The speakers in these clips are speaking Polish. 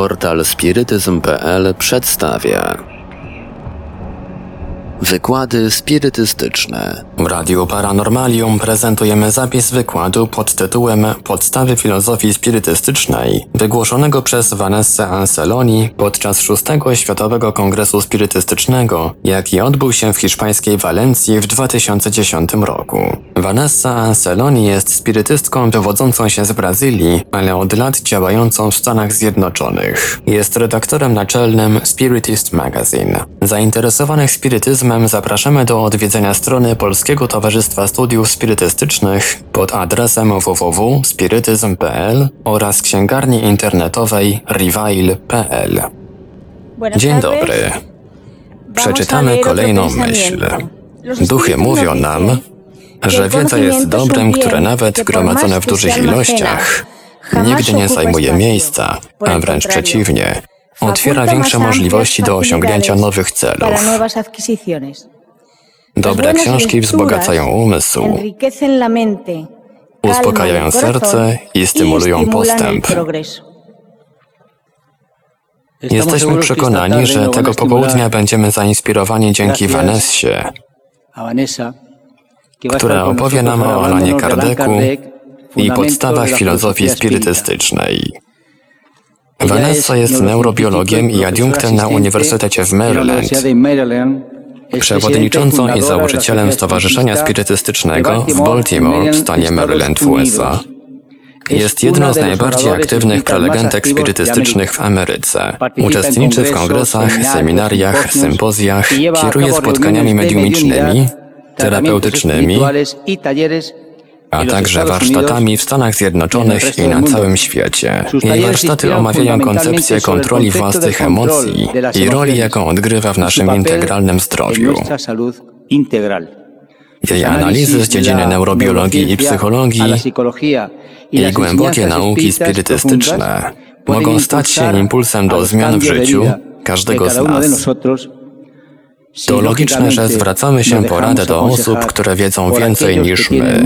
Portal spirytyzm.pl przedstawia Wykłady spirytystyczne. W Radiu Paranormalium prezentujemy zapis wykładu pod tytułem Podstawy filozofii spirytystycznej, wygłoszonego przez Vanessa Anceloni podczas szóstego Światowego Kongresu Spirytystycznego, jaki odbył się w hiszpańskiej Walencji w 2010 roku. Vanessa Anceloni jest spirytystką wywodzącą się z Brazylii, ale od lat działającą w Stanach Zjednoczonych. Jest redaktorem naczelnym Spiritist Magazine. Zainteresowanych spirytyzmem zapraszamy do odwiedzenia strony Polskiego Towarzystwa Studiów Spirytystycznych pod adresem www.spirytyzm.pl oraz księgarni internetowej reveil.pl. Dzień dobry. Przeczytamy kolejną myśl. Duchy mówią nam, że wiedza jest dobrem, które nawet gromadzone w dużych ilościach nigdy nie zajmuje miejsca, a wręcz przeciwnie, otwiera większe możliwości do osiągnięcia nowych celów. Dobre książki wzbogacają umysł, uspokajają serce i stymulują postęp. Jesteśmy przekonani, że tego popołudnia będziemy zainspirowani dzięki Vanessie, która opowie nam o Alanie Kardeku i podstawach filozofii spirytystycznej. Vanessa jest neurobiologiem i adiunktem na Uniwersytecie w Maryland, przewodniczącą i założycielem Stowarzyszenia Spirytystycznego w Baltimore w stanie Maryland w USA. Jest jedną z najbardziej aktywnych prelegentek spirytystycznych w Ameryce. Uczestniczy w kongresach, seminariach, sympozjach, kieruje spotkaniami mediumicznymi, terapeutycznymi a także warsztatami w Stanach Zjednoczonych i na całym świecie. Jej warsztaty omawiają koncepcję kontroli własnych emocji i roli, jaką odgrywa w naszym integralnym zdrowiu. Jej analizy z dziedziny neurobiologii i psychologii i głębokie nauki spirytystyczne mogą stać się impulsem do zmian w życiu każdego z nas. To logiczne, że zwracamy się po radę do osób, które wiedzą więcej niż my.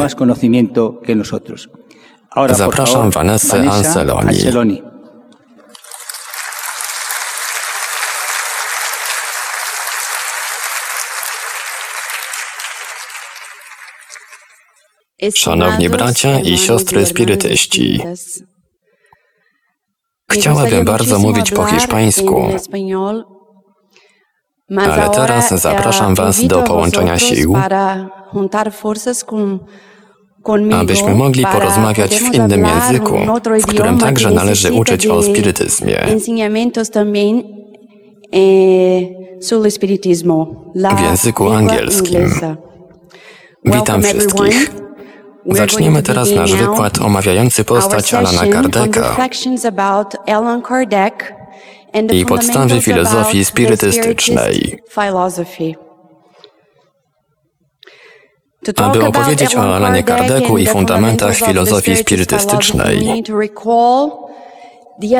Zapraszam Vanessę Anceloni. Szanowni bracia i siostry spirytyści, chciałabym bardzo mówić po hiszpańsku, ale teraz zapraszam Was do połączenia sił, abyśmy mogli porozmawiać w innym języku, w którym także należy uczyć o spirytyzmie. W języku angielskim. Witam wszystkich. Zaczniemy teraz nasz wykład omawiający postać Alana Kardeka i podstawy filozofii spirytystycznej. Aby opowiedzieć o Alanie Kardeku i fundamentach filozofii spirytystycznej,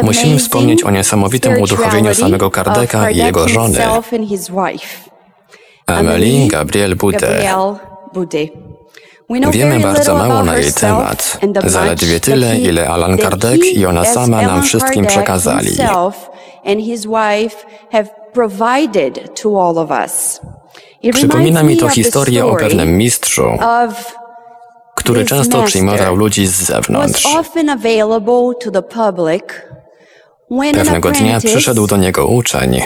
musimy wspomnieć o niesamowitym uduchowieniu samego Kardeka i jego żony, Amelie Gabriel Boudet. Wiemy bardzo mało na jej temat, zaledwie tyle, ile Alan Kardec i ona sama nam wszystkim przekazali and his wife have provided to all of us. Przypomina mi to historię o pewnym mistrzu, który często przyjmował ludzi z zewnątrz. Pewnego dnia przyszedł do niego uczeń,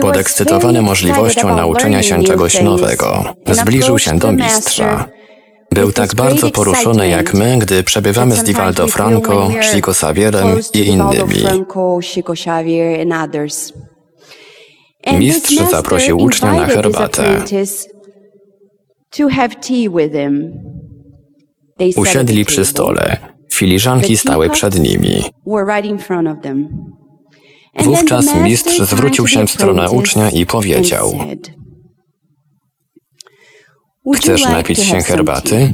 podekscytowany możliwością nauczenia się czegoś nowego. Zbliżył się do mistrza. Był tak bardzo poruszony jak my, gdy przebywamy z Divaldo Franco, Chico Savierem i innymi. Mistrz zaprosił ucznia na herbatę. Usiedli przy stole. Filiżanki stały przed nimi. Wówczas mistrz zwrócił się w stronę ucznia i powiedział: Chcesz napić się herbaty?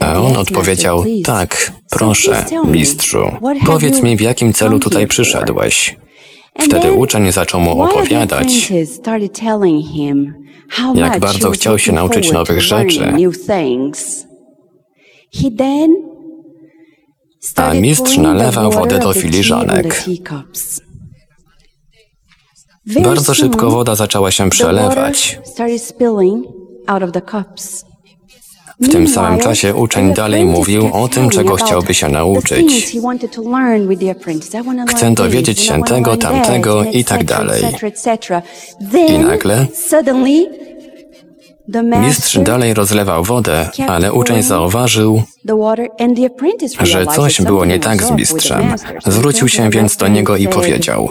A on odpowiedział, tak, proszę, mistrzu. Powiedz mi, w jakim celu tutaj przyszedłeś. Wtedy uczeń zaczął mu opowiadać, jak bardzo chciał się nauczyć nowych rzeczy. a mistrz nalewa wodę do filiżanek. Bardzo szybko woda zaczęła się przelewać. W tym samym czasie uczeń dalej mówił o tym, czego chciałby się nauczyć. Chcę dowiedzieć się tego, tamtego i tak dalej. I nagle mistrz dalej rozlewał wodę, ale uczeń zauważył, że coś było nie tak z mistrzem. Zwrócił się więc do niego i powiedział: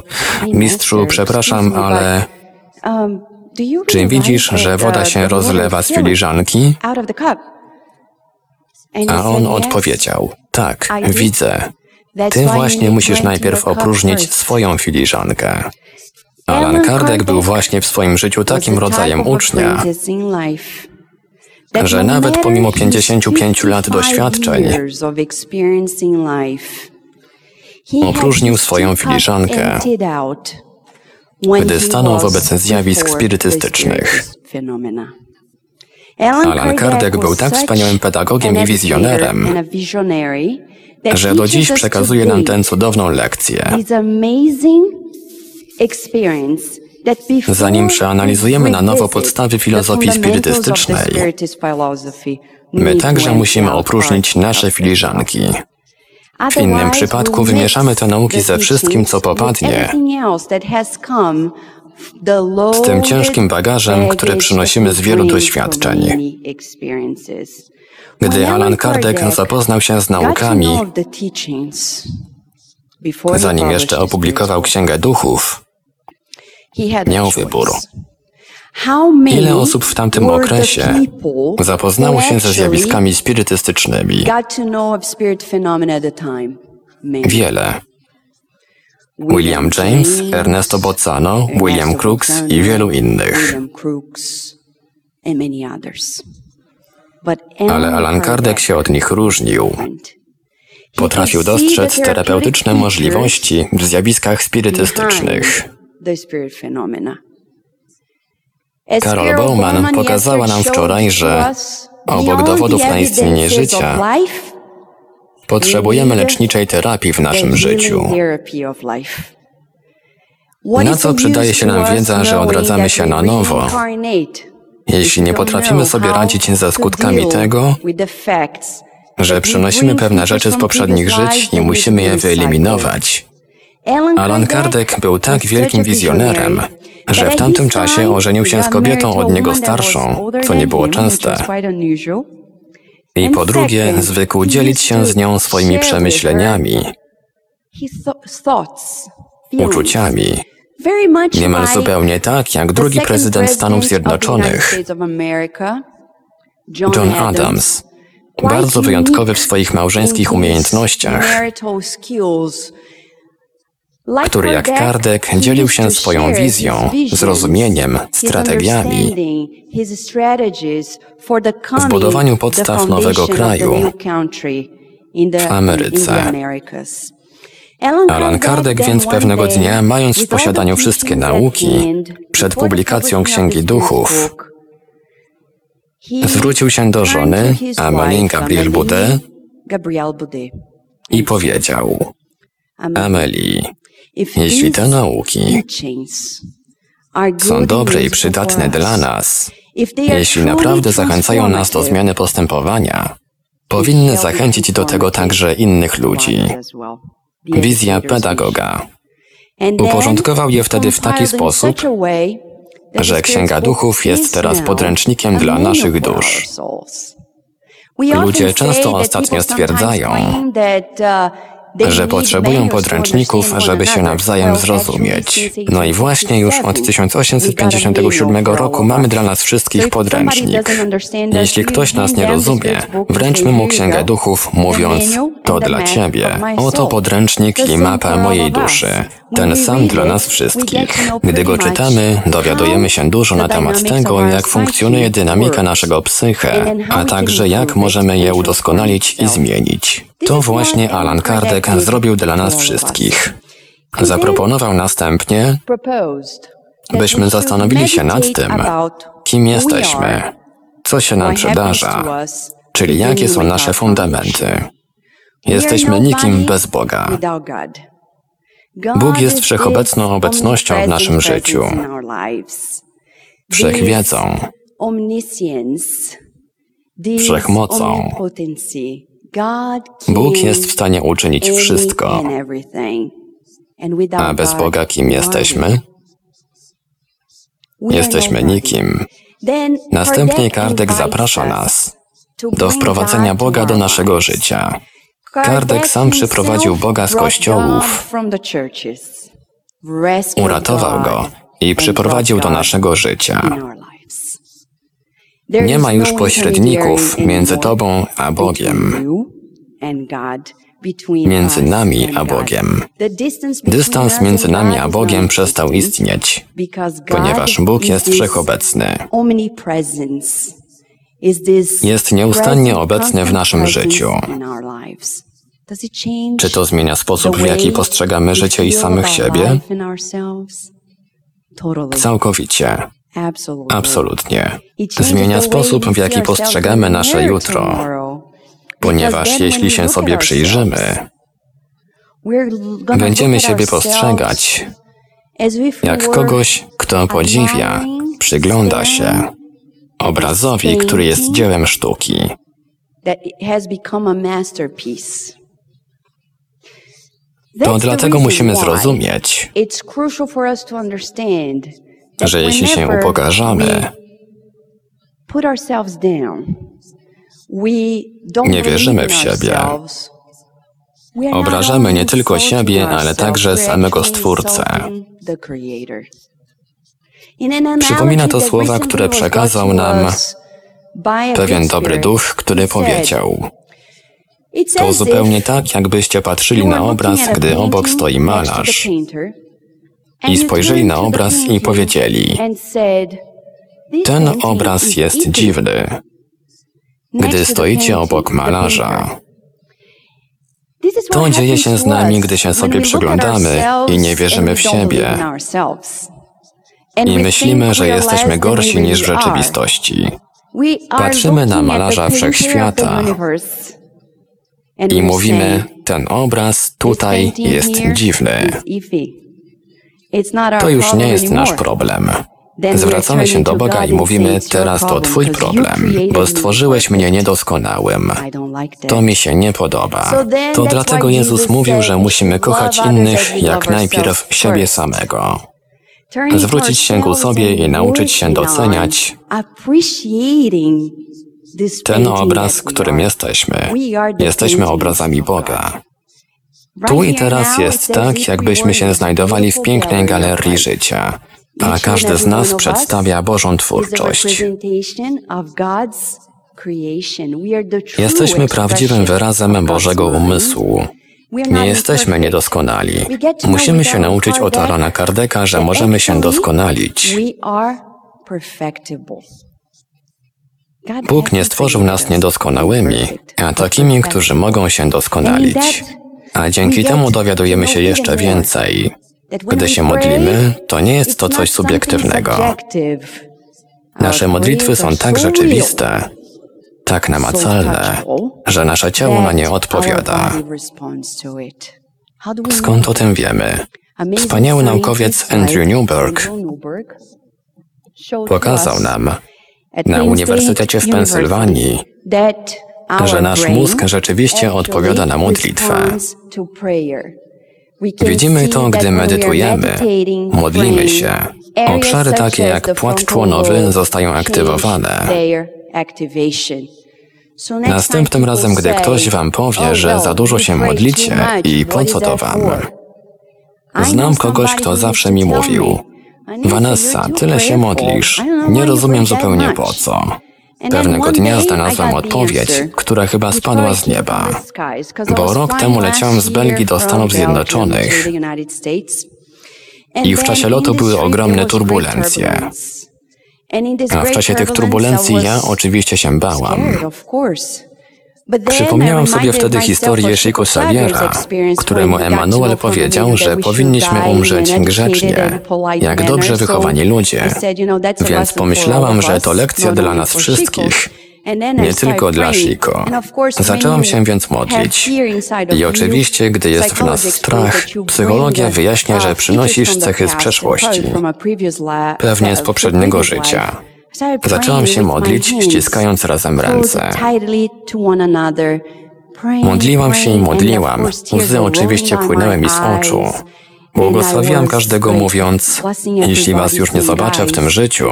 Mistrzu, przepraszam, ale czy widzisz, że woda się rozlewa z filiżanki? A on odpowiedział: Tak, widzę. Ty właśnie musisz najpierw opróżnić swoją filiżankę. Alan Kardec był właśnie w swoim życiu takim rodzajem ucznia, że nawet pomimo 55 lat doświadczeń opróżnił swoją filiżankę, gdy stanął wobec zjawisk spirytystycznych. Alan Kardec był tak wspaniałym pedagogiem i wizjonerem, że do dziś przekazuje nam tę cudowną lekcję. Zanim przeanalizujemy na nowo podstawy filozofii spirytystycznej, my także musimy opróżnić nasze filiżanki. W innym przypadku wymieszamy te nauki ze wszystkim, co popadnie, z tym ciężkim bagażem, który przynosimy z wielu doświadczeń. Gdy Alan Kardec zapoznał się z naukami, zanim jeszcze opublikował Księgę Duchów, miał wybór. Ile osób w tamtym okresie zapoznało się ze zjawiskami spirytystycznymi? Wiele. William James, Ernesto Bozzano, William Crookes i wielu innych. Ale Alan Kardec się od nich różnił. Potrafił dostrzec terapeutyczne możliwości w zjawiskach spirytystycznych. Karol Bauman pokazała nam wczoraj, że obok dowodów na istnienie życia, potrzebujemy leczniczej terapii w naszym życiu. Na co przydaje się nam wiedza, że odradzamy się na nowo, jeśli nie potrafimy sobie radzić ze skutkami tego, że przynosimy pewne rzeczy z poprzednich żyć i musimy je wyeliminować? Alan Kardec był tak wielkim wizjonerem, że w tamtym czasie ożenił się z kobietą od niego starszą, co nie było częste. I po drugie, zwykł dzielić się z nią swoimi przemyśleniami, uczuciami. Niemal zupełnie tak, jak drugi prezydent Stanów Zjednoczonych, John Adams, bardzo wyjątkowy w swoich małżeńskich umiejętnościach, który jak Kardec dzielił się swoją wizją, zrozumieniem, strategiami. w budowaniu podstaw nowego kraju. w Ameryce. Alan Kardec więc pewnego dnia, mając w posiadaniu wszystkie nauki, przed publikacją Księgi Duchów, zwrócił się do żony, Amelie Gabriel Boudet, i powiedział, Amelie, jeśli te nauki są dobre i przydatne dla nas, jeśli naprawdę zachęcają nas do zmiany postępowania, powinny zachęcić do tego także innych ludzi. Wizja pedagoga. Uporządkował je wtedy w taki sposób, że Księga Duchów jest teraz podręcznikiem dla naszych dusz. Ludzie często ostatnio stwierdzają, że potrzebują podręczników, żeby się nawzajem zrozumieć. No i właśnie już od 1857 roku mamy dla nas wszystkich podręcznik. Jeśli ktoś nas nie rozumie, wręczmy mu Księgę Duchów, mówiąc, to dla Ciebie. Oto podręcznik i mapa mojej duszy. Ten sam dla nas wszystkich. Gdy go czytamy, dowiadujemy się dużo na temat tego, jak funkcjonuje dynamika naszego psyche, a także jak możemy je udoskonalić i zmienić. To właśnie Alan Kardec zrobił dla nas wszystkich. Zaproponował następnie, byśmy zastanowili się nad tym, kim jesteśmy, co się nam przydarza, czyli jakie są nasze fundamenty. Jesteśmy nikim bez Boga. Bóg jest wszechobecną obecnością w naszym życiu, wszechwiedzą, wszechmocą. Bóg jest w stanie uczynić wszystko. A bez Boga kim jesteśmy? Jesteśmy nikim. Następnie Kardek zaprasza nas do wprowadzenia Boga do naszego życia. Kardek sam przyprowadził Boga z kościołów, uratował go i przyprowadził do naszego życia. Nie ma już pośredników między Tobą a Bogiem, między nami a Bogiem. Dystans między nami a Bogiem przestał istnieć, ponieważ Bóg jest wszechobecny. Jest nieustannie obecny w naszym życiu. Czy to zmienia sposób, w jaki postrzegamy życie i samych siebie? Całkowicie. Absolutnie. Zmienia sposób, w jaki postrzegamy nasze jutro, ponieważ jeśli się sobie przyjrzymy, będziemy siebie postrzegać jak kogoś, kto podziwia, przygląda się obrazowi, który jest dziełem sztuki. To dlatego musimy zrozumieć, że jeśli się upokarzamy, nie wierzymy w siebie. Obrażamy nie tylko siebie, ale także samego Stwórcę. Przypomina to słowa, które przekazał nam pewien dobry duch, który powiedział: To zupełnie tak, jakbyście patrzyli na obraz, gdy obok stoi malarz i spojrzeli na obraz i powiedzieli: Ten obraz jest dziwny. Gdy stoicie obok malarza, to dzieje się z nami, gdy się sobie przyglądamy i nie wierzymy w siebie. I myślimy, że jesteśmy gorsi niż w rzeczywistości. Patrzymy na malarza wszechświata i mówimy, ten obraz tutaj jest dziwny. To już nie jest nasz problem. Zwracamy się do Boga i mówimy, teraz to Twój problem, bo stworzyłeś mnie niedoskonałym. To mi się nie podoba. To dlatego Jezus mówił, że musimy kochać innych jak najpierw siebie samego. Zwrócić się ku sobie i nauczyć się doceniać ten obraz, którym jesteśmy. Jesteśmy obrazami Boga. Tu i teraz jest tak, jakbyśmy się znajdowali w pięknej galerii życia, a każdy z nas przedstawia Bożą twórczość. Jesteśmy prawdziwym wyrazem Bożego umysłu. Nie jesteśmy niedoskonali. Musimy się nauczyć od Alana Kardeka, że możemy się doskonalić. Bóg nie stworzył nas niedoskonałymi, a takimi, którzy mogą się doskonalić. A dzięki temu dowiadujemy się jeszcze więcej. Gdy się modlimy, to nie jest to coś subiektywnego. Nasze modlitwy są tak rzeczywiste, tak namacalne, że nasze ciało na nie odpowiada. Skąd o tym wiemy? Wspaniały naukowiec Andrew Newberg pokazał nam na Uniwersytecie w Pensylwanii, że nasz mózg rzeczywiście odpowiada na modlitwę. Widzimy to, gdy medytujemy, modlimy się. Obszary takie jak płat członowy zostają aktywowane. Następnym razem, gdy ktoś wam powie, że za dużo się modlicie i po co to wam? Znam kogoś, kto zawsze mi mówił: Vanessa, tyle się modlisz, nie rozumiem zupełnie po co. Pewnego dnia znalazłam odpowiedź, która chyba spadła z nieba, bo rok temu leciałam z Belgii do Stanów Zjednoczonych. i w czasie lotu były ogromne turbulencje. A w czasie tych turbulencji ja oczywiście się bałam. Przypomniałam sobie wtedy historię Chico Xaviera, któremu Emanuel powiedział, że powinniśmy umrzeć grzecznie, jak dobrze wychowani ludzie. Więc pomyślałam, że to lekcja dla nas wszystkich nie tylko dla Shiko. Zaczęłam się więc modlić. I oczywiście, gdy jest w nas strach, psychologia wyjaśnia, że przynosisz cechy z przeszłości, pewnie z poprzedniego życia. Zaczęłam się modlić, ściskając razem ręce. Modliłam się i modliłam. Łzy oczywiście płynęły mi z oczu. Błogosławiłam każdego mówiąc, jeśli was już nie zobaczę w tym życiu,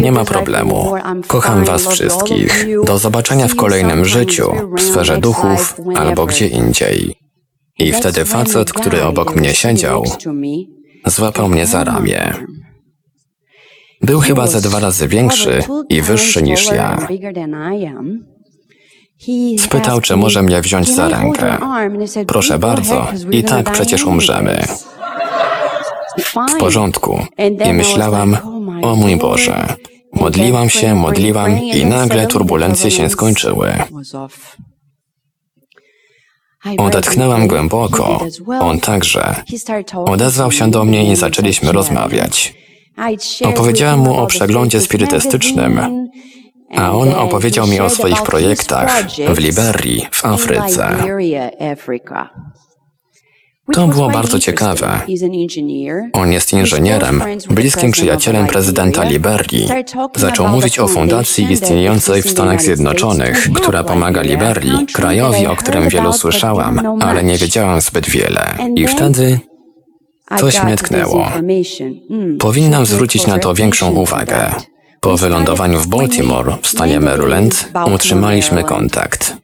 nie ma problemu. Kocham was wszystkich. Do zobaczenia w kolejnym życiu, w sferze duchów albo gdzie indziej. I wtedy facet, który obok mnie siedział, złapał mnie za ramię. Był chyba ze dwa razy większy i wyższy niż ja. Spytał, czy może mnie wziąć za rękę. Proszę bardzo, i tak przecież umrzemy. W porządku. I myślałam, o mój Boże. Modliłam się, modliłam i nagle turbulencje się skończyły. Odetchnęłam głęboko. On także. Odezwał się do mnie i zaczęliśmy rozmawiać. Opowiedziałam mu o przeglądzie spirytystycznym, a on opowiedział mi o swoich projektach w Liberii, w Afryce. To było bardzo ciekawe. On jest inżynierem, bliskim przyjacielem prezydenta Liberii. Zaczął mówić o fundacji istniejącej w Stanach Zjednoczonych, która pomaga Liberii, krajowi, o którym wielu słyszałam, ale nie wiedziałam zbyt wiele. I wtedy coś mnie tknęło. Powinnam zwrócić na to większą uwagę. Po wylądowaniu w Baltimore, w stanie Maryland, utrzymaliśmy kontakt.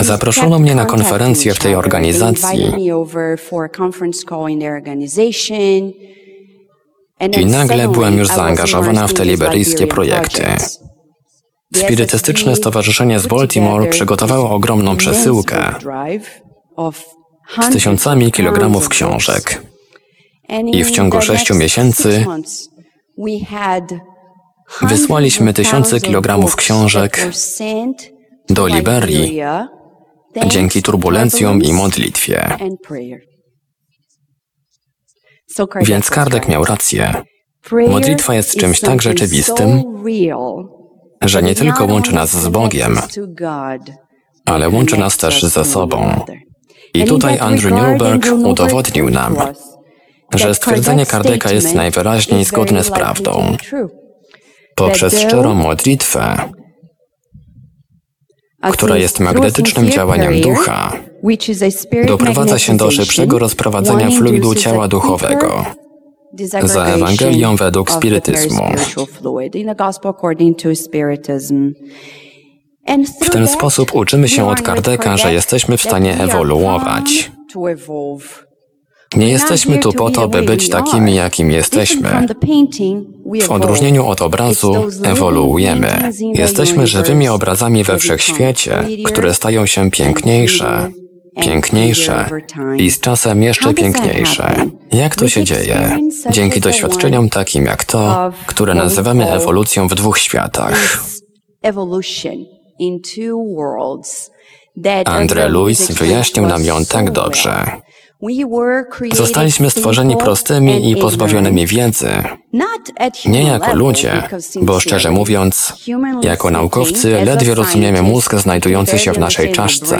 Zaproszono mnie na konferencję w tej organizacji i nagle byłem już zaangażowana w te liberyjskie projekty. Spirytystyczne Stowarzyszenie z Baltimore przygotowało ogromną przesyłkę z tysiącami kilogramów książek. I w ciągu sześciu miesięcy wysłaliśmy tysiące kilogramów książek do Liberii dzięki turbulencjom i modlitwie. Więc Kardek miał rację. Modlitwa jest czymś tak rzeczywistym, że nie tylko łączy nas z Bogiem, ale łączy nas też ze sobą. I tutaj Andrew Newberg udowodnił nam, że stwierdzenie Kardeka jest najwyraźniej zgodne z prawdą. Poprzez szczerą modlitwę która jest magnetycznym działaniem ducha, doprowadza się do szybszego rozprowadzenia fluidu ciała duchowego za Ewangelią według spirytyzmu. W ten sposób uczymy się od Kardeka, że jesteśmy w stanie ewoluować. Nie jesteśmy tu po to, by być takimi, jakim jesteśmy. W odróżnieniu od obrazu ewoluujemy. Jesteśmy żywymi obrazami we wszechświecie, które stają się piękniejsze, piękniejsze i z czasem jeszcze piękniejsze. Jak to się dzieje? Dzięki doświadczeniom takim jak to, które nazywamy ewolucją w dwóch światach. Andre Lewis wyjaśnił nam ją tak dobrze. Zostaliśmy stworzeni prostymi i pozbawionymi wiedzy. Nie jako ludzie, bo szczerze mówiąc, jako naukowcy ledwie rozumiemy mózg znajdujący się w naszej czaszce.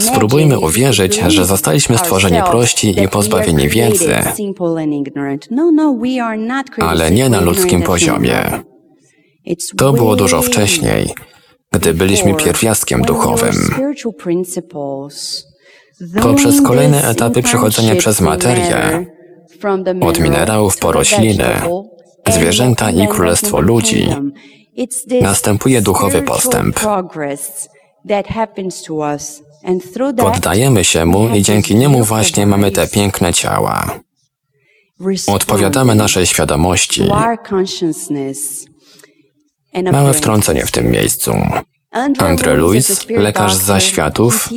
Spróbujmy uwierzyć, że zostaliśmy stworzeni prości i pozbawieni wiedzy, ale nie na ludzkim poziomie. To było dużo wcześniej, gdy byliśmy pierwiastkiem duchowym. Poprzez kolejne etapy przechodzenia przez materię, od minerałów po rośliny, zwierzęta i królestwo ludzi, następuje duchowy postęp. Poddajemy się mu i dzięki niemu właśnie mamy te piękne ciała. Odpowiadamy naszej świadomości. Małe wtrącenie w tym miejscu. Andre Lewis, lekarz z zaświatów,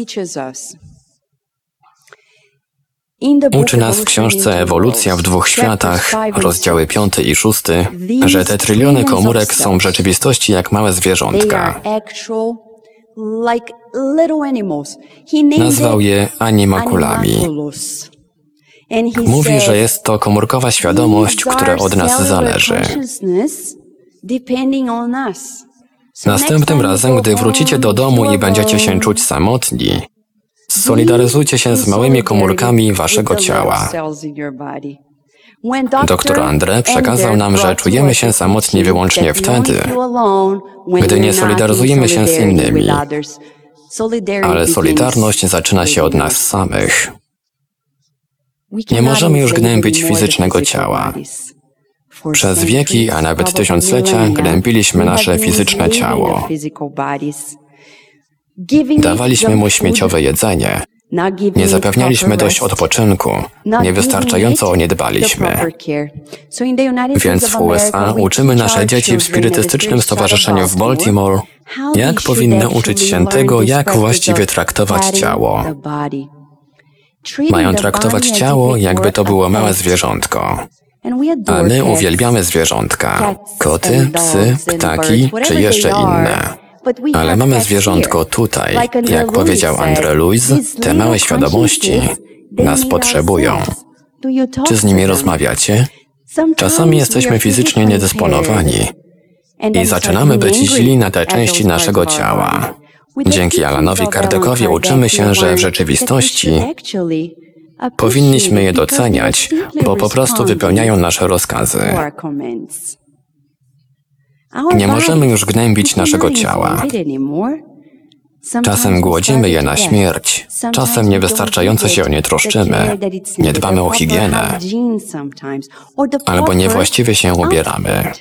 Uczy nas w książce Ewolucja w dwóch światach, rozdziały piąty i szósty, że te tryliony komórek są w rzeczywistości jak małe zwierzątka. Nazwał je animakulami. Mówi, że jest to komórkowa świadomość, która od nas zależy. Następnym razem, gdy wrócicie do domu i będziecie się czuć samotni, solidaryzujcie się z małymi komórkami waszego ciała. Doktor Andre przekazał nam, że czujemy się samotni wyłącznie wtedy, gdy nie solidaryzujemy się z innymi, ale solidarność zaczyna się od nas samych. Nie możemy już gnębić fizycznego ciała. Przez wieki, a nawet tysiąclecia gnębiliśmy nasze fizyczne ciało. Dawaliśmy mu śmieciowe jedzenie. Nie zapewnialiśmy dość odpoczynku. Niewystarczająco o nie dbaliśmy. Więc w USA uczymy nasze dzieci w spirytystycznym stowarzyszeniu w Baltimore, jak powinny uczyć się tego, jak właściwie traktować ciało. Mają traktować ciało, jakby to było małe zwierzątko. A my uwielbiamy zwierzątka. Koty, psy, ptaki czy jeszcze inne. Ale mamy zwierzątko tutaj, jak powiedział Andre Luiz, te małe świadomości nas potrzebują. Czy z nimi rozmawiacie? Czasami jesteśmy fizycznie niedysponowani i zaczynamy być źli na te części naszego ciała. Dzięki Alanowi Kardekowi uczymy się, że w rzeczywistości powinniśmy je doceniać, bo po prostu wypełniają nasze rozkazy. Nie możemy już gnębić naszego ciała. Czasem głodzimy je na śmierć, czasem niewystarczająco się o nie troszczymy, nie dbamy o higienę, albo niewłaściwie się ubieramy.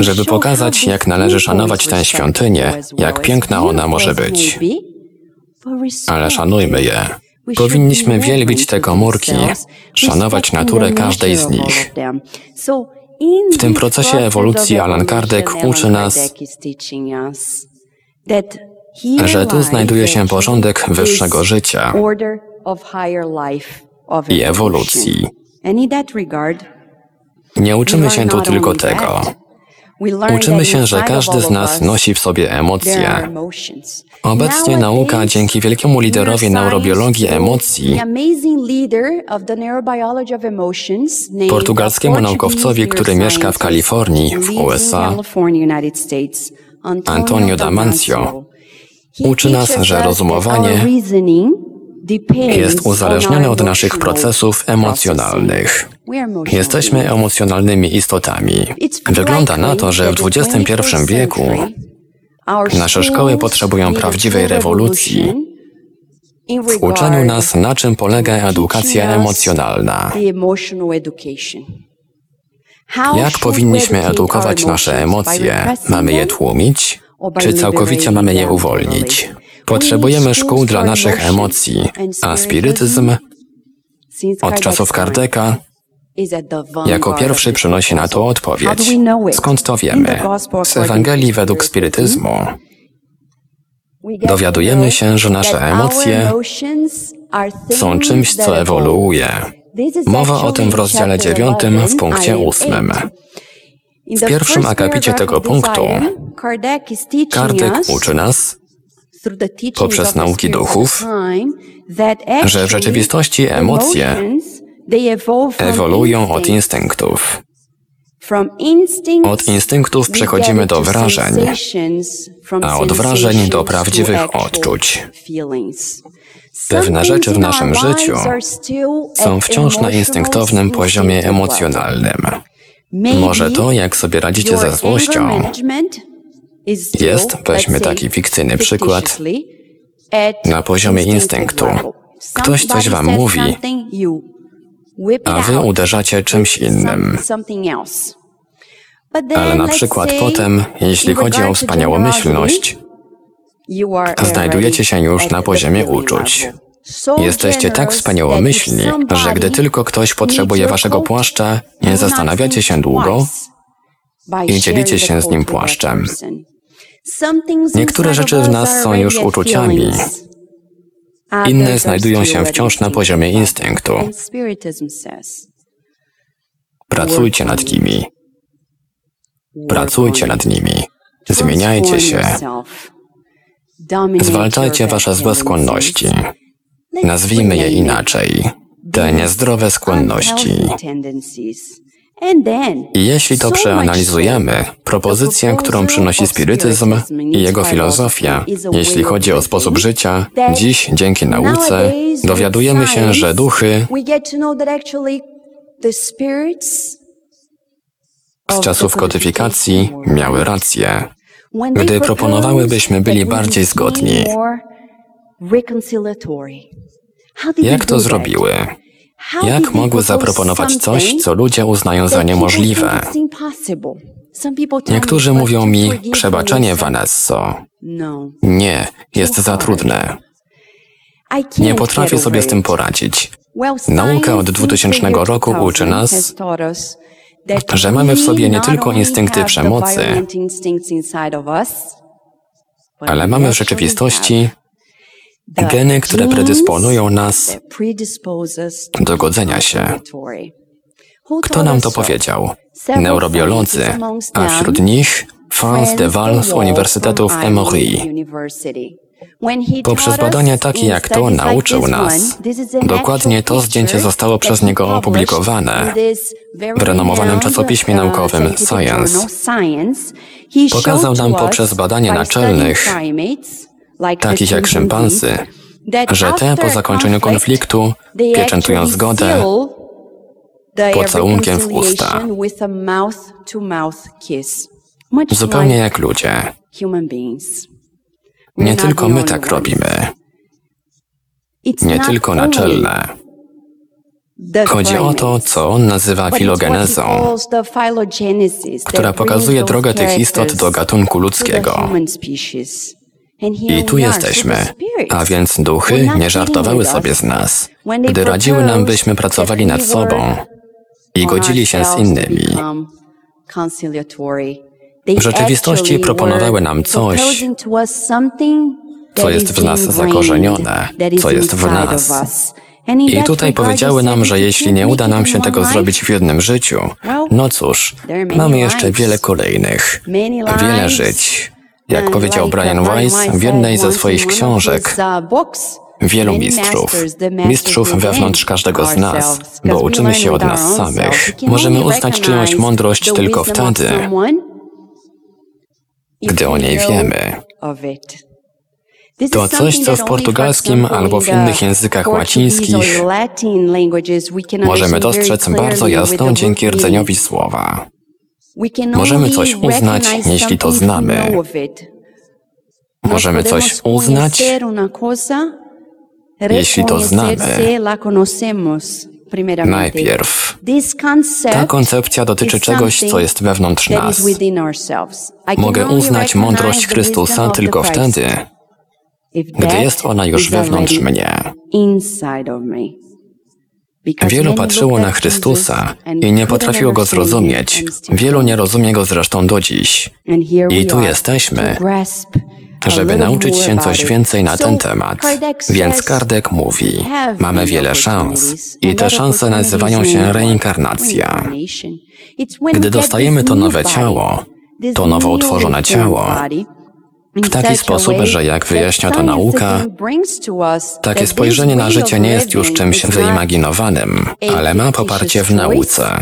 Żeby pokazać, jak należy szanować tę świątynię, jak piękna ona może być. Ale szanujmy je. Powinniśmy wielbić te komórki, szanować naturę każdej z nich. W tym procesie ewolucji Alan Kardec uczy nas, że tu znajduje się porządek wyższego życia i ewolucji. Nie uczymy się tu tylko tego. Uczymy się, że każdy z nas nosi w sobie emocje. Obecnie nauka dzięki wielkiemu liderowi neurobiologii emocji, portugalskiemu naukowcowi, który mieszka w Kalifornii w USA, Antonio Damancio, uczy nas, że rozumowanie jest uzależnione od naszych procesów emocjonalnych. Jesteśmy emocjonalnymi istotami. Wygląda na to, że w XXI wieku nasze szkoły potrzebują prawdziwej rewolucji w uczeniu nas, na czym polega edukacja emocjonalna. Jak powinniśmy edukować nasze emocje? Mamy je tłumić, czy całkowicie mamy je uwolnić? Potrzebujemy szkół dla naszych emocji, a spirytyzm od czasów Kardeka jako pierwszy przynosi na to odpowiedź. Skąd to wiemy? Z Ewangelii według spirytyzmu dowiadujemy się, że nasze emocje są czymś, co ewoluuje. Mowa o tym w rozdziale 9 w punkcie 8. W pierwszym akapicie tego punktu Kardek uczy nas, poprzez nauki duchów, że w rzeczywistości emocje ewoluują od instynktów. Od instynktów przechodzimy do wrażeń, a od wrażeń do prawdziwych odczuć. Pewne rzeczy w naszym życiu są wciąż na instynktownym poziomie emocjonalnym. Może to, jak sobie radzicie ze złością, jest, weźmy taki fikcyjny przykład, na poziomie instynktu. Ktoś coś wam mówi, a wy uderzacie czymś innym. Ale na przykład potem, jeśli chodzi o wspaniałomyślność, znajdujecie się już na poziomie uczuć. Jesteście tak wspaniałomyślni, że gdy tylko ktoś potrzebuje waszego płaszcza, nie zastanawiacie się długo i dzielicie się z nim płaszczem. Niektóre rzeczy w nas są już uczuciami, inne znajdują się wciąż na poziomie instynktu. Pracujcie nad nimi. Pracujcie nad nimi. Zmieniajcie się. Zwalczajcie wasze złe skłonności. Nazwijmy je inaczej. Te niezdrowe skłonności. I jeśli to przeanalizujemy, propozycję, którą przynosi spirytyzm i jego filozofia, jeśli chodzi o sposób życia, dziś dzięki nauce dowiadujemy się, że duchy z czasów kodyfikacji miały rację, gdy proponowały, byśmy byli bardziej zgodni. Jak to zrobiły? Jak mogły zaproponować coś, co ludzie uznają za niemożliwe? Niektórzy mówią mi, przebaczenie Vanesso. Nie, jest za trudne. Nie potrafię sobie z tym poradzić. Nauka od 2000 roku uczy nas, że mamy w sobie nie tylko instynkty przemocy, ale mamy w rzeczywistości geny, które predysponują nas do godzenia się. Kto nam to powiedział? Neurobiolodzy, a wśród nich Franz de Waal z Uniwersytetu w Emory. Poprzez badania takie jak to nauczył nas. Dokładnie to zdjęcie zostało przez niego opublikowane w renomowanym czasopiśmie naukowym Science. Pokazał nam poprzez badania naczelnych, takich jak szympansy, że te po zakończeniu konfliktu pieczętują zgodę pocałunkiem w usta. Zupełnie jak ludzie. Nie tylko my tak robimy. Nie tylko naczelne. Chodzi o to, co on nazywa filogenezą, która pokazuje drogę tych istot do gatunku ludzkiego. I tu jesteśmy, a więc duchy nie żartowały sobie z nas, gdy radziły nam, byśmy pracowali nad sobą i godzili się z innymi. W rzeczywistości proponowały nam coś, co jest w nas zakorzenione, co jest w nas. I tutaj powiedziały nam, że jeśli nie uda nam się tego zrobić w jednym życiu, no cóż, mamy jeszcze wiele kolejnych, wiele żyć. Jak powiedział Brian Weiss w jednej ze swoich książek, wielu mistrzów, mistrzów wewnątrz każdego z nas, bo uczymy się od nas samych. Możemy uznać czyjąś mądrość tylko wtedy, gdy o niej wiemy. To coś, co w portugalskim albo w innych językach łacińskich możemy dostrzec bardzo jasno dzięki rdzeniowi słowa. Możemy coś uznać, jeśli to znamy. Możemy coś uznać, jeśli to znamy. Najpierw. Ta koncepcja dotyczy czegoś, co jest wewnątrz nas. Mogę uznać mądrość Chrystusa tylko wtedy, gdy jest ona już wewnątrz mnie. Wielu patrzyło na Chrystusa i nie potrafiło go zrozumieć. Wielu nie rozumie go zresztą do dziś. I tu jesteśmy, żeby nauczyć się coś więcej na ten temat. Więc Kardek mówi, mamy wiele szans i te szanse nazywają się reinkarnacja. Gdy dostajemy to nowe ciało, to nowo utworzone ciało, w taki sposób, że jak wyjaśnia to nauka, takie spojrzenie na życie nie jest już czymś wyimaginowanym, ale ma poparcie w nauce.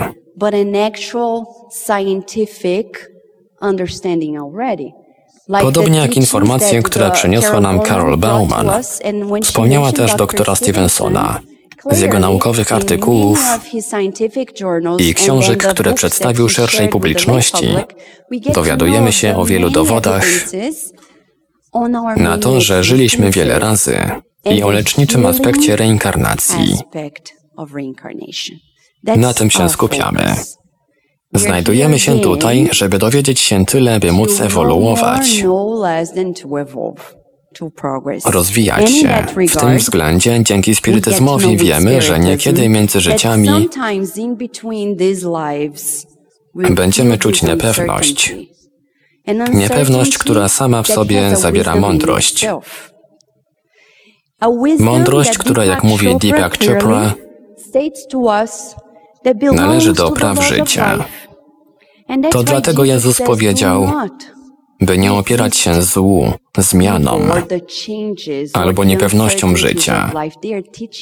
Podobnie jak informacje, które przyniosła nam Carol Bauman, wspomniała też doktora Stevensona z jego naukowych artykułów i książek, które przedstawił szerszej publiczności, dowiadujemy się o wielu dowodach na to, że żyliśmy wiele razy i o leczniczym aspekcie reinkarnacji. Na tym się skupiamy. Znajdujemy się tutaj, żeby dowiedzieć się tyle, by móc ewoluować, rozwijać się. W tym względzie dzięki spirytyzmowi wiemy, że niekiedy między życiami będziemy czuć niepewność. Niepewność, która sama w sobie zawiera mądrość. Mądrość, która, jak mówi Deepak Chopra, należy do praw życia. To dlatego Jezus powiedział, by nie opierać się złu, zmianom albo niepewnościom życia.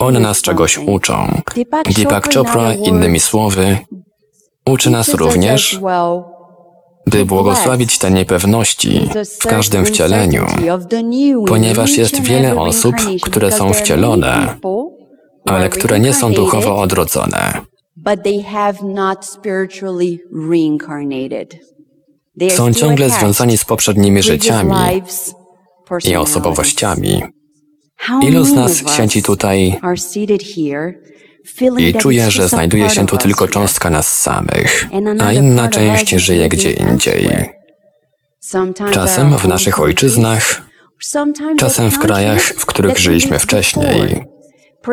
One nas czegoś uczą. Deepak Chopra, innymi słowy, Uczy nas również, by błogosławić te niepewności w każdym wcieleniu, ponieważ jest wiele osób, które są wcielone, ale które nie są duchowo odrodzone. Są ciągle związani z poprzednimi życiami i osobowościami. Ilu z nas siedzi tutaj i czuje, że znajduje się tu tylko cząstka nas samych, a inna część żyje gdzie indziej. Czasem w naszych ojczyznach, czasem w krajach, w których żyliśmy wcześniej.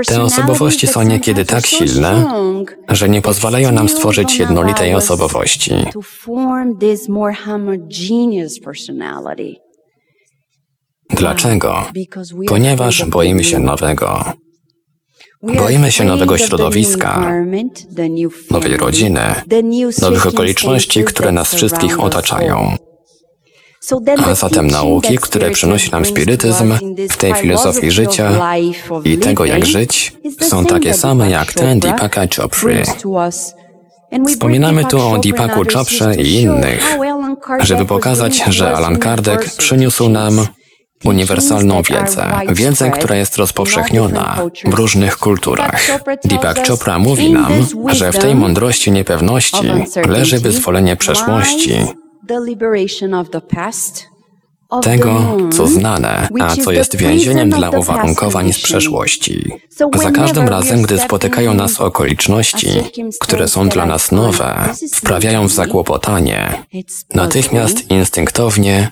Te osobowości są niekiedy tak silne, że nie pozwalają nam stworzyć jednolitej osobowości. Dlaczego? Ponieważ boimy się nowego. Boimy się nowego środowiska, nowej rodziny, nowych okoliczności, które nas wszystkich otaczają. A zatem nauki, które przynosi nam spirytyzm w tej filozofii życia i tego, jak żyć, są takie same jak te Deepaka Chopry. Wspominamy tu o Deepaku Choprze i innych, żeby pokazać, że Alan Kardec przyniósł nam uniwersalną wiedzę, wiedzę, która jest rozpowszechniona w różnych kulturach. Deepak Chopra mówi nam, że w tej mądrości niepewności leży wyzwolenie przeszłości, tego, co znane, a co jest więzieniem dla uwarunkowań z przeszłości. Za każdym razem, gdy spotykają nas okoliczności, które są dla nas nowe, wprawiają w zakłopotanie, natychmiast instynktownie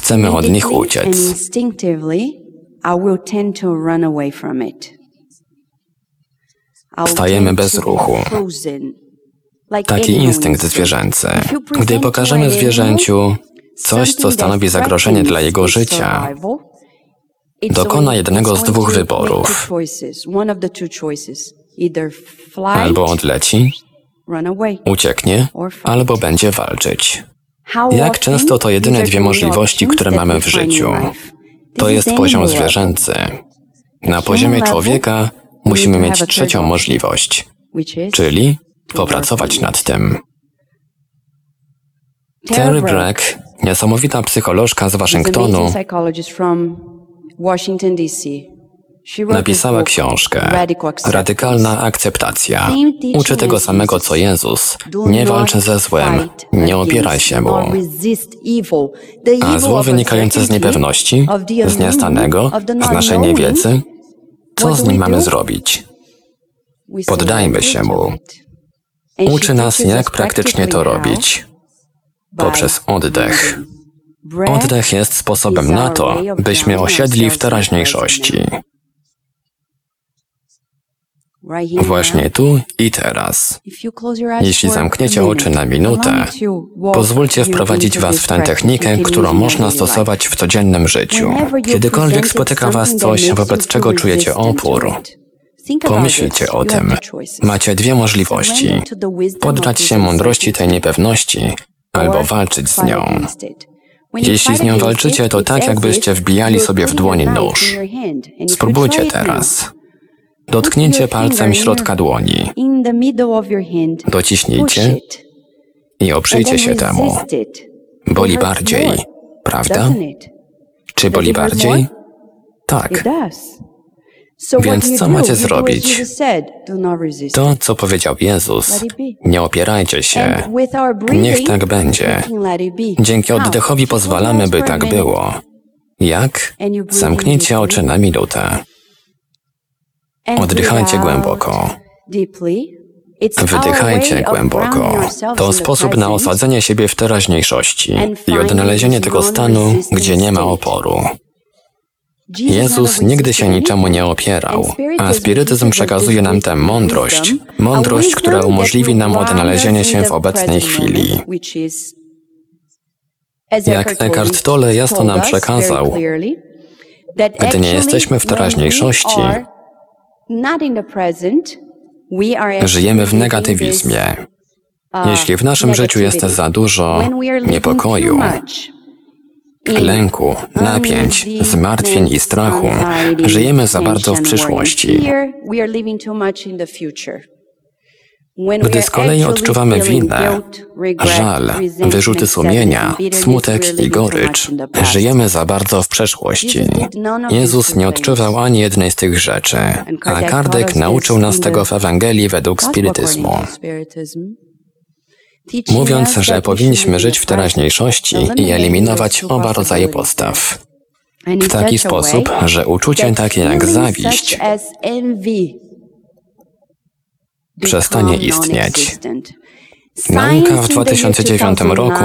Chcemy od nich uciec. Stajemy bez ruchu. Taki instynkt zwierzęcy. Gdy pokażemy zwierzęciu coś, co stanowi zagrożenie dla jego życia, dokona jednego z dwóch wyborów. Albo odleci, ucieknie, albo będzie walczyć. Jak często to jedyne dwie możliwości, które mamy w życiu. To jest poziom zwierzęcy. Na poziomie człowieka musimy mieć trzecią możliwość, czyli popracować nad tym. Terry Bragg, niesamowita psycholożka z Waszyngtonu, Napisała książkę Radykalna akceptacja. Uczy tego samego co Jezus. Nie walcz ze złem, nie opieraj się mu. A zło wynikające z niepewności, z niestanego, z naszej niewiedzy, co z nim mamy zrobić? Poddajmy się mu. Uczy nas, jak praktycznie to robić. Poprzez oddech. Oddech jest sposobem na to, byśmy osiedli w teraźniejszości. Właśnie tu i teraz. Jeśli zamkniecie oczy na minutę, pozwólcie wprowadzić Was w tę technikę, którą można stosować w codziennym życiu. Kiedykolwiek spotyka Was coś, wobec czego czujecie opór, pomyślcie o tym. Macie dwie możliwości. Poddać się mądrości tej niepewności albo walczyć z nią. Jeśli z nią walczycie, to tak jakbyście wbijali sobie w dłoń nóż. Spróbujcie teraz. Dotknięcie palcem środka dłoni. Dociśnijcie i oprzyjcie się temu. Boli bardziej, prawda? Czy boli bardziej? Tak. Więc co macie zrobić? To, co powiedział Jezus. Nie opierajcie się. Niech tak będzie. Dzięki oddechowi pozwalamy, by tak było. Jak? Zamknijcie oczy na minutę. Oddychajcie głęboko. Wydychajcie głęboko. To sposób na osadzenie siebie w teraźniejszości i odnalezienie tego stanu, gdzie nie ma oporu. Jezus nigdy się niczemu nie opierał, a spirytyzm przekazuje nam tę mądrość, mądrość, która umożliwi nam odnalezienie się w obecnej chwili. Jak Eckhart Tolle jasno nam przekazał, gdy nie jesteśmy w teraźniejszości, Żyjemy w negatywizmie. Jeśli w naszym życiu jest za dużo niepokoju, lęku, napięć, zmartwień i strachu, żyjemy za bardzo w przyszłości. Gdy z kolei odczuwamy winę, żal, wyrzuty sumienia, smutek i gorycz, żyjemy za bardzo w przeszłości. Jezus nie odczuwał ani jednej z tych rzeczy, a Kardek nauczył nas tego w Ewangelii według spirytyzmu. Mówiąc, że powinniśmy żyć w teraźniejszości i eliminować oba rodzaje postaw. W taki sposób, że uczucie takie jak zawiść przestanie istnieć. Nauka w 2009 roku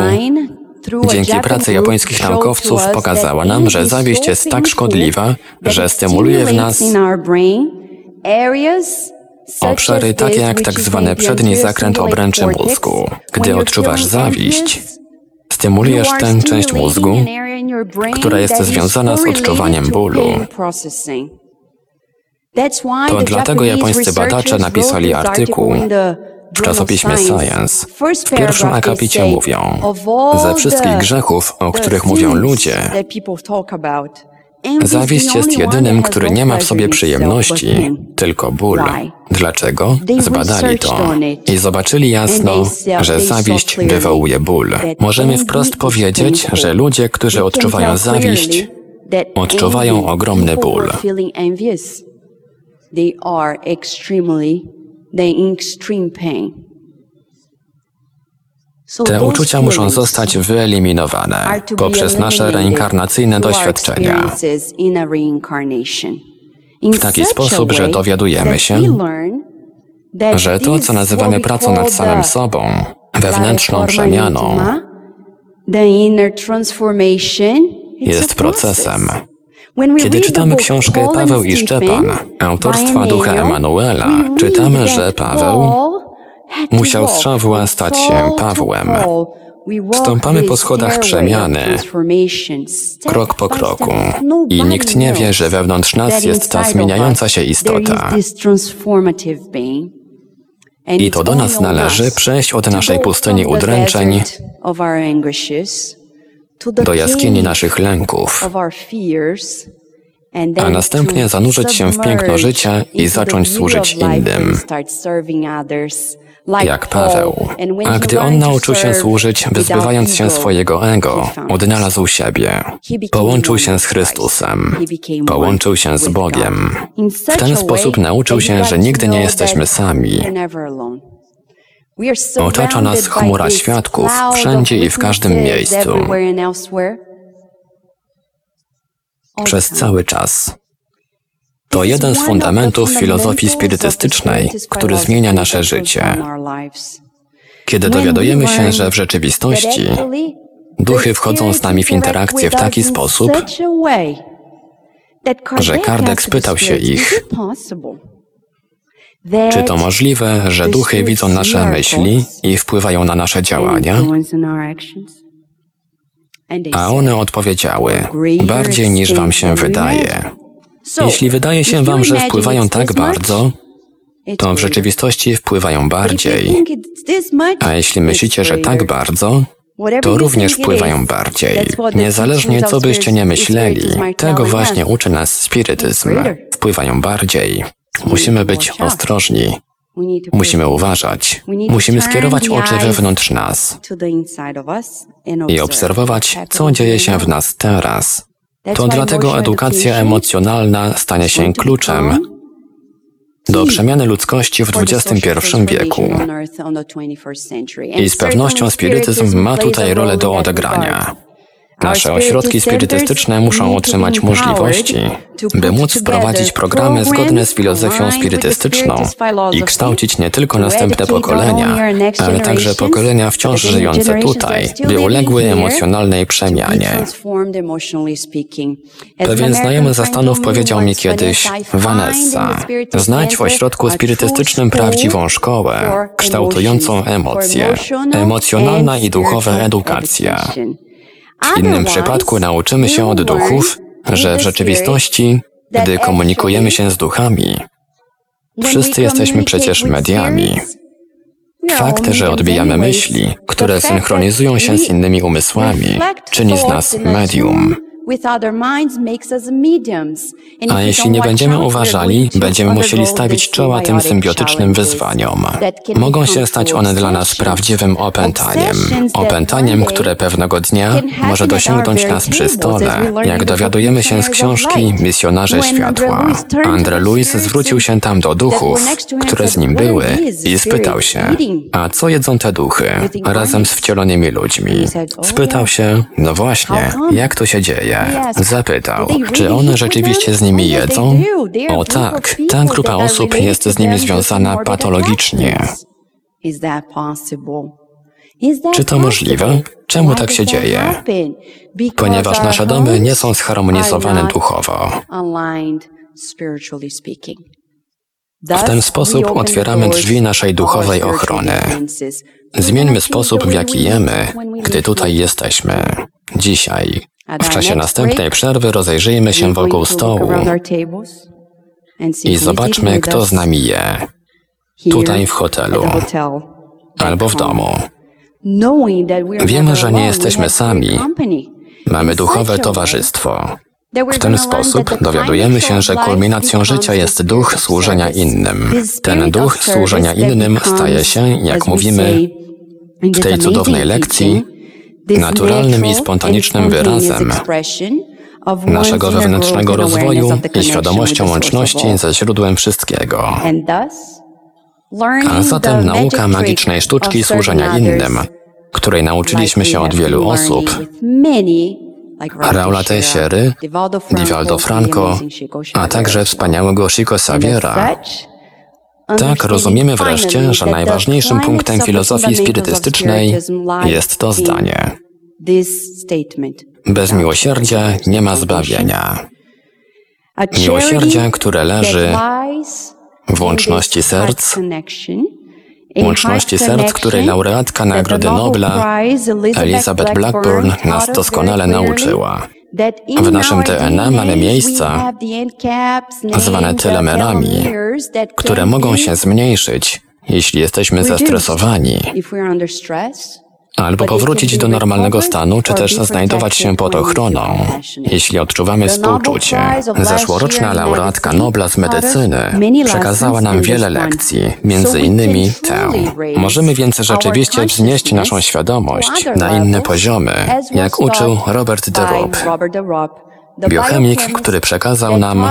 dzięki pracy japońskich naukowców pokazała nam, że zawiść jest tak szkodliwa, że stymuluje w nas obszary takie jak tak zwany przedni zakręt obręczy mózgu. Gdy odczuwasz zawiść, stymulujesz tę część mózgu, która jest związana z odczuwaniem bólu. To dlatego japońscy badacze napisali artykuł w czasopiśmie Science. W pierwszym akapicie mówią, ze wszystkich grzechów, o których mówią ludzie, zawiść jest jedynym, który nie ma w sobie przyjemności, tylko ból. Dlaczego? Zbadali to i zobaczyli jasno, że zawiść wywołuje ból. Możemy wprost powiedzieć, że ludzie, którzy odczuwają zawiść, odczuwają ogromny ból. They are extremely, they in extreme pain. Te uczucia muszą zostać wyeliminowane poprzez nasze reinkarnacyjne doświadczenia. W taki sposób, że dowiadujemy się, że to, co nazywamy pracą nad samym sobą, wewnętrzną przemianą, jest procesem. Kiedy czytamy książkę Paweł i Szczepan, autorstwa ducha Emanuela, czytamy, że Paweł musiał z Szawła stać się Pawłem. Stąpamy po schodach przemiany, krok po kroku, i nikt nie wie, że wewnątrz nas jest ta zmieniająca się istota. I to do nas należy przejść od naszej pustyni udręczeń do jaskini naszych lęków, a następnie zanurzyć się w piękno życia i zacząć służyć innym. Jak Paweł. A gdy on nauczył się służyć, wyzbywając się swojego ego, odnalazł siebie. Połączył się z Chrystusem. Połączył się z Bogiem. W ten sposób nauczył się, że nigdy nie jesteśmy sami. Otacza nas chmura świadków wszędzie i w każdym miejscu. Przez cały czas. To jeden z fundamentów filozofii spirytystycznej, który zmienia nasze życie. Kiedy dowiadujemy się, że w rzeczywistości duchy wchodzą z nami w interakcję w taki sposób, że Kardek spytał się ich, czy to możliwe, że duchy widzą nasze myśli i wpływają na nasze działania? A one odpowiedziały, bardziej niż wam się wydaje. Jeśli wydaje się wam, że wpływają tak bardzo, to w rzeczywistości wpływają bardziej. A jeśli myślicie, że tak bardzo, to również wpływają bardziej. Niezależnie co byście nie myśleli, tego właśnie uczy nas spirytyzm. Wpływają bardziej. Musimy być ostrożni. Musimy uważać. Musimy skierować oczy wewnątrz nas i obserwować, co dzieje się w nas teraz. To dlatego edukacja emocjonalna stanie się kluczem do przemiany ludzkości w XXI wieku. I z pewnością spirytyzm ma tutaj rolę do odegrania. Nasze ośrodki spirytystyczne muszą otrzymać możliwości, by móc wprowadzić programy zgodne z filozofią spirytystyczną i kształcić nie tylko następne pokolenia, ale także pokolenia wciąż żyjące tutaj, by uległy emocjonalnej przemianie. Pewien znajomy zastanów powiedział mi kiedyś, Vanessa, znajdź w ośrodku spirytystycznym prawdziwą szkołę, kształtującą emocje, emocjonalna i duchowa edukacja. W innym przypadku nauczymy się od duchów, że w rzeczywistości, gdy komunikujemy się z duchami, wszyscy jesteśmy przecież mediami. Fakt, że odbijamy myśli, które synchronizują się z innymi umysłami, czyni z nas medium. A jeśli nie będziemy uważali, będziemy musieli stawić czoła tym symbiotycznym wyzwaniom. Mogą się stać one dla nas prawdziwym opętaniem. Opętaniem, które pewnego dnia może dosięgnąć nas przy stole, jak dowiadujemy się z książki. Misjonarze Światła. Andre Louis zwrócił się tam do duchów, które z nim "What były i spytał się, eating?" a co jedzą te duchy razem z wcielonymi ludźmi? "Oh, Spytał się, no właśnie, jak to się dzieje? Zapytał, "Do they czy one rzeczywiście them?" z nimi jedzą? O tak, ta grupa osób jest z nimi związana patologicznie. Czy to możliwe? Czemu tak się dzieje? Ponieważ nasze domy nie są zharmonizowane duchowo. W ten sposób otwieramy drzwi naszej duchowej ochrony. Zmieńmy sposób, w jaki jemy, gdy tutaj jesteśmy. Dzisiaj. W czasie następnej przerwy rozejrzyjmy się wokół stołu i zobaczmy, kto z nami je. Tutaj w hotelu albo w domu. Wiemy, że nie jesteśmy sami. Mamy duchowe towarzystwo. W ten sposób dowiadujemy się, że kulminacją życia jest duch służenia innym. Ten duch służenia innym staje się, jak mówimy w tej cudownej lekcji, naturalnym i spontanicznym wyrazem naszego wewnętrznego rozwoju i świadomością łączności ze źródłem wszystkiego. A zatem nauka magicznej sztuczki służenia innym, której nauczyliśmy się od wielu osób, Raula Teixeira, Divaldo Franco, a także wspaniałego Chico Xaviera. Tak rozumiemy wreszcie, że najważniejszym punktem filozofii spirytystycznej jest to zdanie. Bez miłosierdzia nie ma zbawienia. Miłosierdzie, które leży w łączności serc, łączności serc, której laureatka Nagrody Nobla Elizabeth Blackburn nas doskonale nauczyła. W naszym DNA mamy miejsca zwane telomerami, które mogą się zmniejszyć, jeśli jesteśmy zestresowani, albo powrócić do normalnego stanu, czy też znajdować się pod ochroną, jeśli odczuwamy współczucie. Zeszłoroczna laureatka Nobla z medycyny przekazała nam wiele lekcji, między innymi tę. Możemy więc rzeczywiście wznieść naszą świadomość na inne poziomy, jak uczył Robert de Roop, biochemik, który przekazał nam,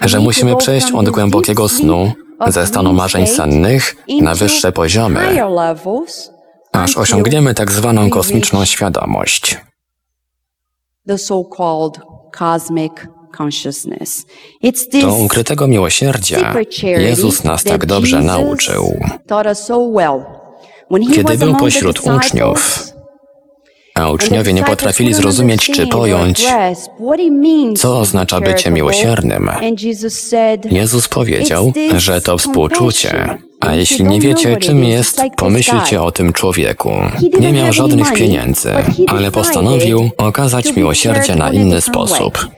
że musimy przejść od głębokiego snu, ze stanu marzeń sennych, na wyższe poziomy, aż osiągniemy tak zwaną kosmiczną świadomość. To ukrytego miłosierdzia Jezus nas tak dobrze nauczył. Kiedy był pośród uczniów, a uczniowie nie potrafili zrozumieć czy pojąć, co oznacza bycie miłosiernym, Jezus powiedział, że to współczucie. A jeśli nie wiecie, czym jest, pomyślcie o tym człowieku. Nie miał żadnych pieniędzy, ale postanowił okazać miłosierdzie na inny sposób.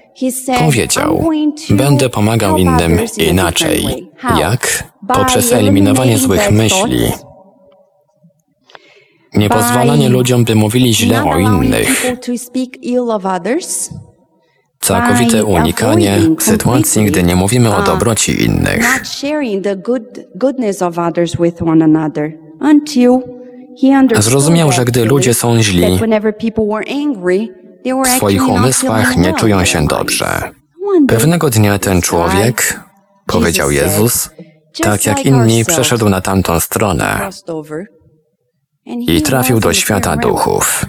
Powiedział: Będę pomagał innym inaczej. Jak? Poprzez eliminowanie złych myśli. Niepozwalanie ludziom, by mówili źle o innych. Całkowite unikanie sytuacji, gdy nie mówimy o dobroci innych. Zrozumiał, że gdy ludzie są źli, w swoich umysłach nie czują się dobrze. Pewnego dnia ten człowiek, powiedział Jezus, tak jak inni przeszedł na tamtą stronę i trafił do świata duchów.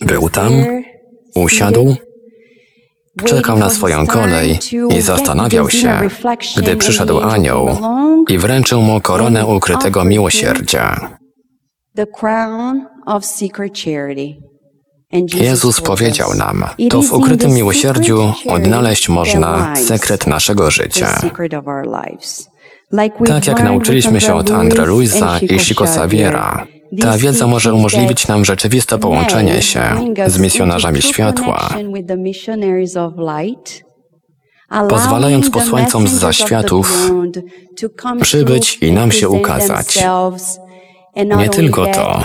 Był tam, usiadł, czekał na swoją kolej i zastanawiał się, gdy przyszedł anioł i wręczył mu koronę ukrytego miłosierdzia. Jezus powiedział nam, to w ukrytym miłosierdziu odnaleźć można sekret naszego życia. Tak jak nauczyliśmy się od Andre Luisa i Chico Xaviera, ta wiedza może umożliwić nam rzeczywiste połączenie się z misjonarzami światła, pozwalając posłańcom z zaświatów przybyć i nam się ukazać Nie tylko to.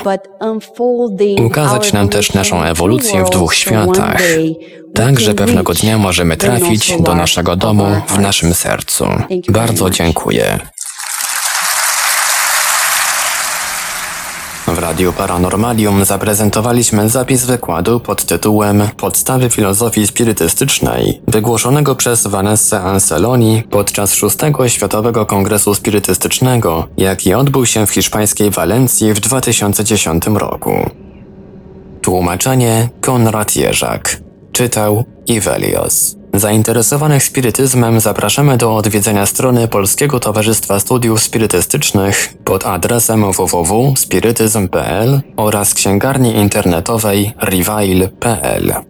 Ukazać nam też naszą ewolucję w dwóch światach, tak że pewnego dnia możemy trafić do naszego domu w naszym sercu. Bardzo dziękuję. W Radiu Paranormalium zaprezentowaliśmy zapis wykładu pod tytułem Podstawy filozofii spirytystycznej, wygłoszonego przez Vanessa Anceloni podczas szóstego Światowego Kongresu Spirytystycznego, jaki odbył się w hiszpańskiej Walencji w 2010 roku. Tłumaczenie Konrad Jerzak. Czytał Ivelios. Zainteresowanych spirytyzmem zapraszamy do odwiedzenia strony Polskiego Towarzystwa Studiów Spirytystycznych pod adresem www.spirytyzm.pl oraz księgarni internetowej reveil.pl.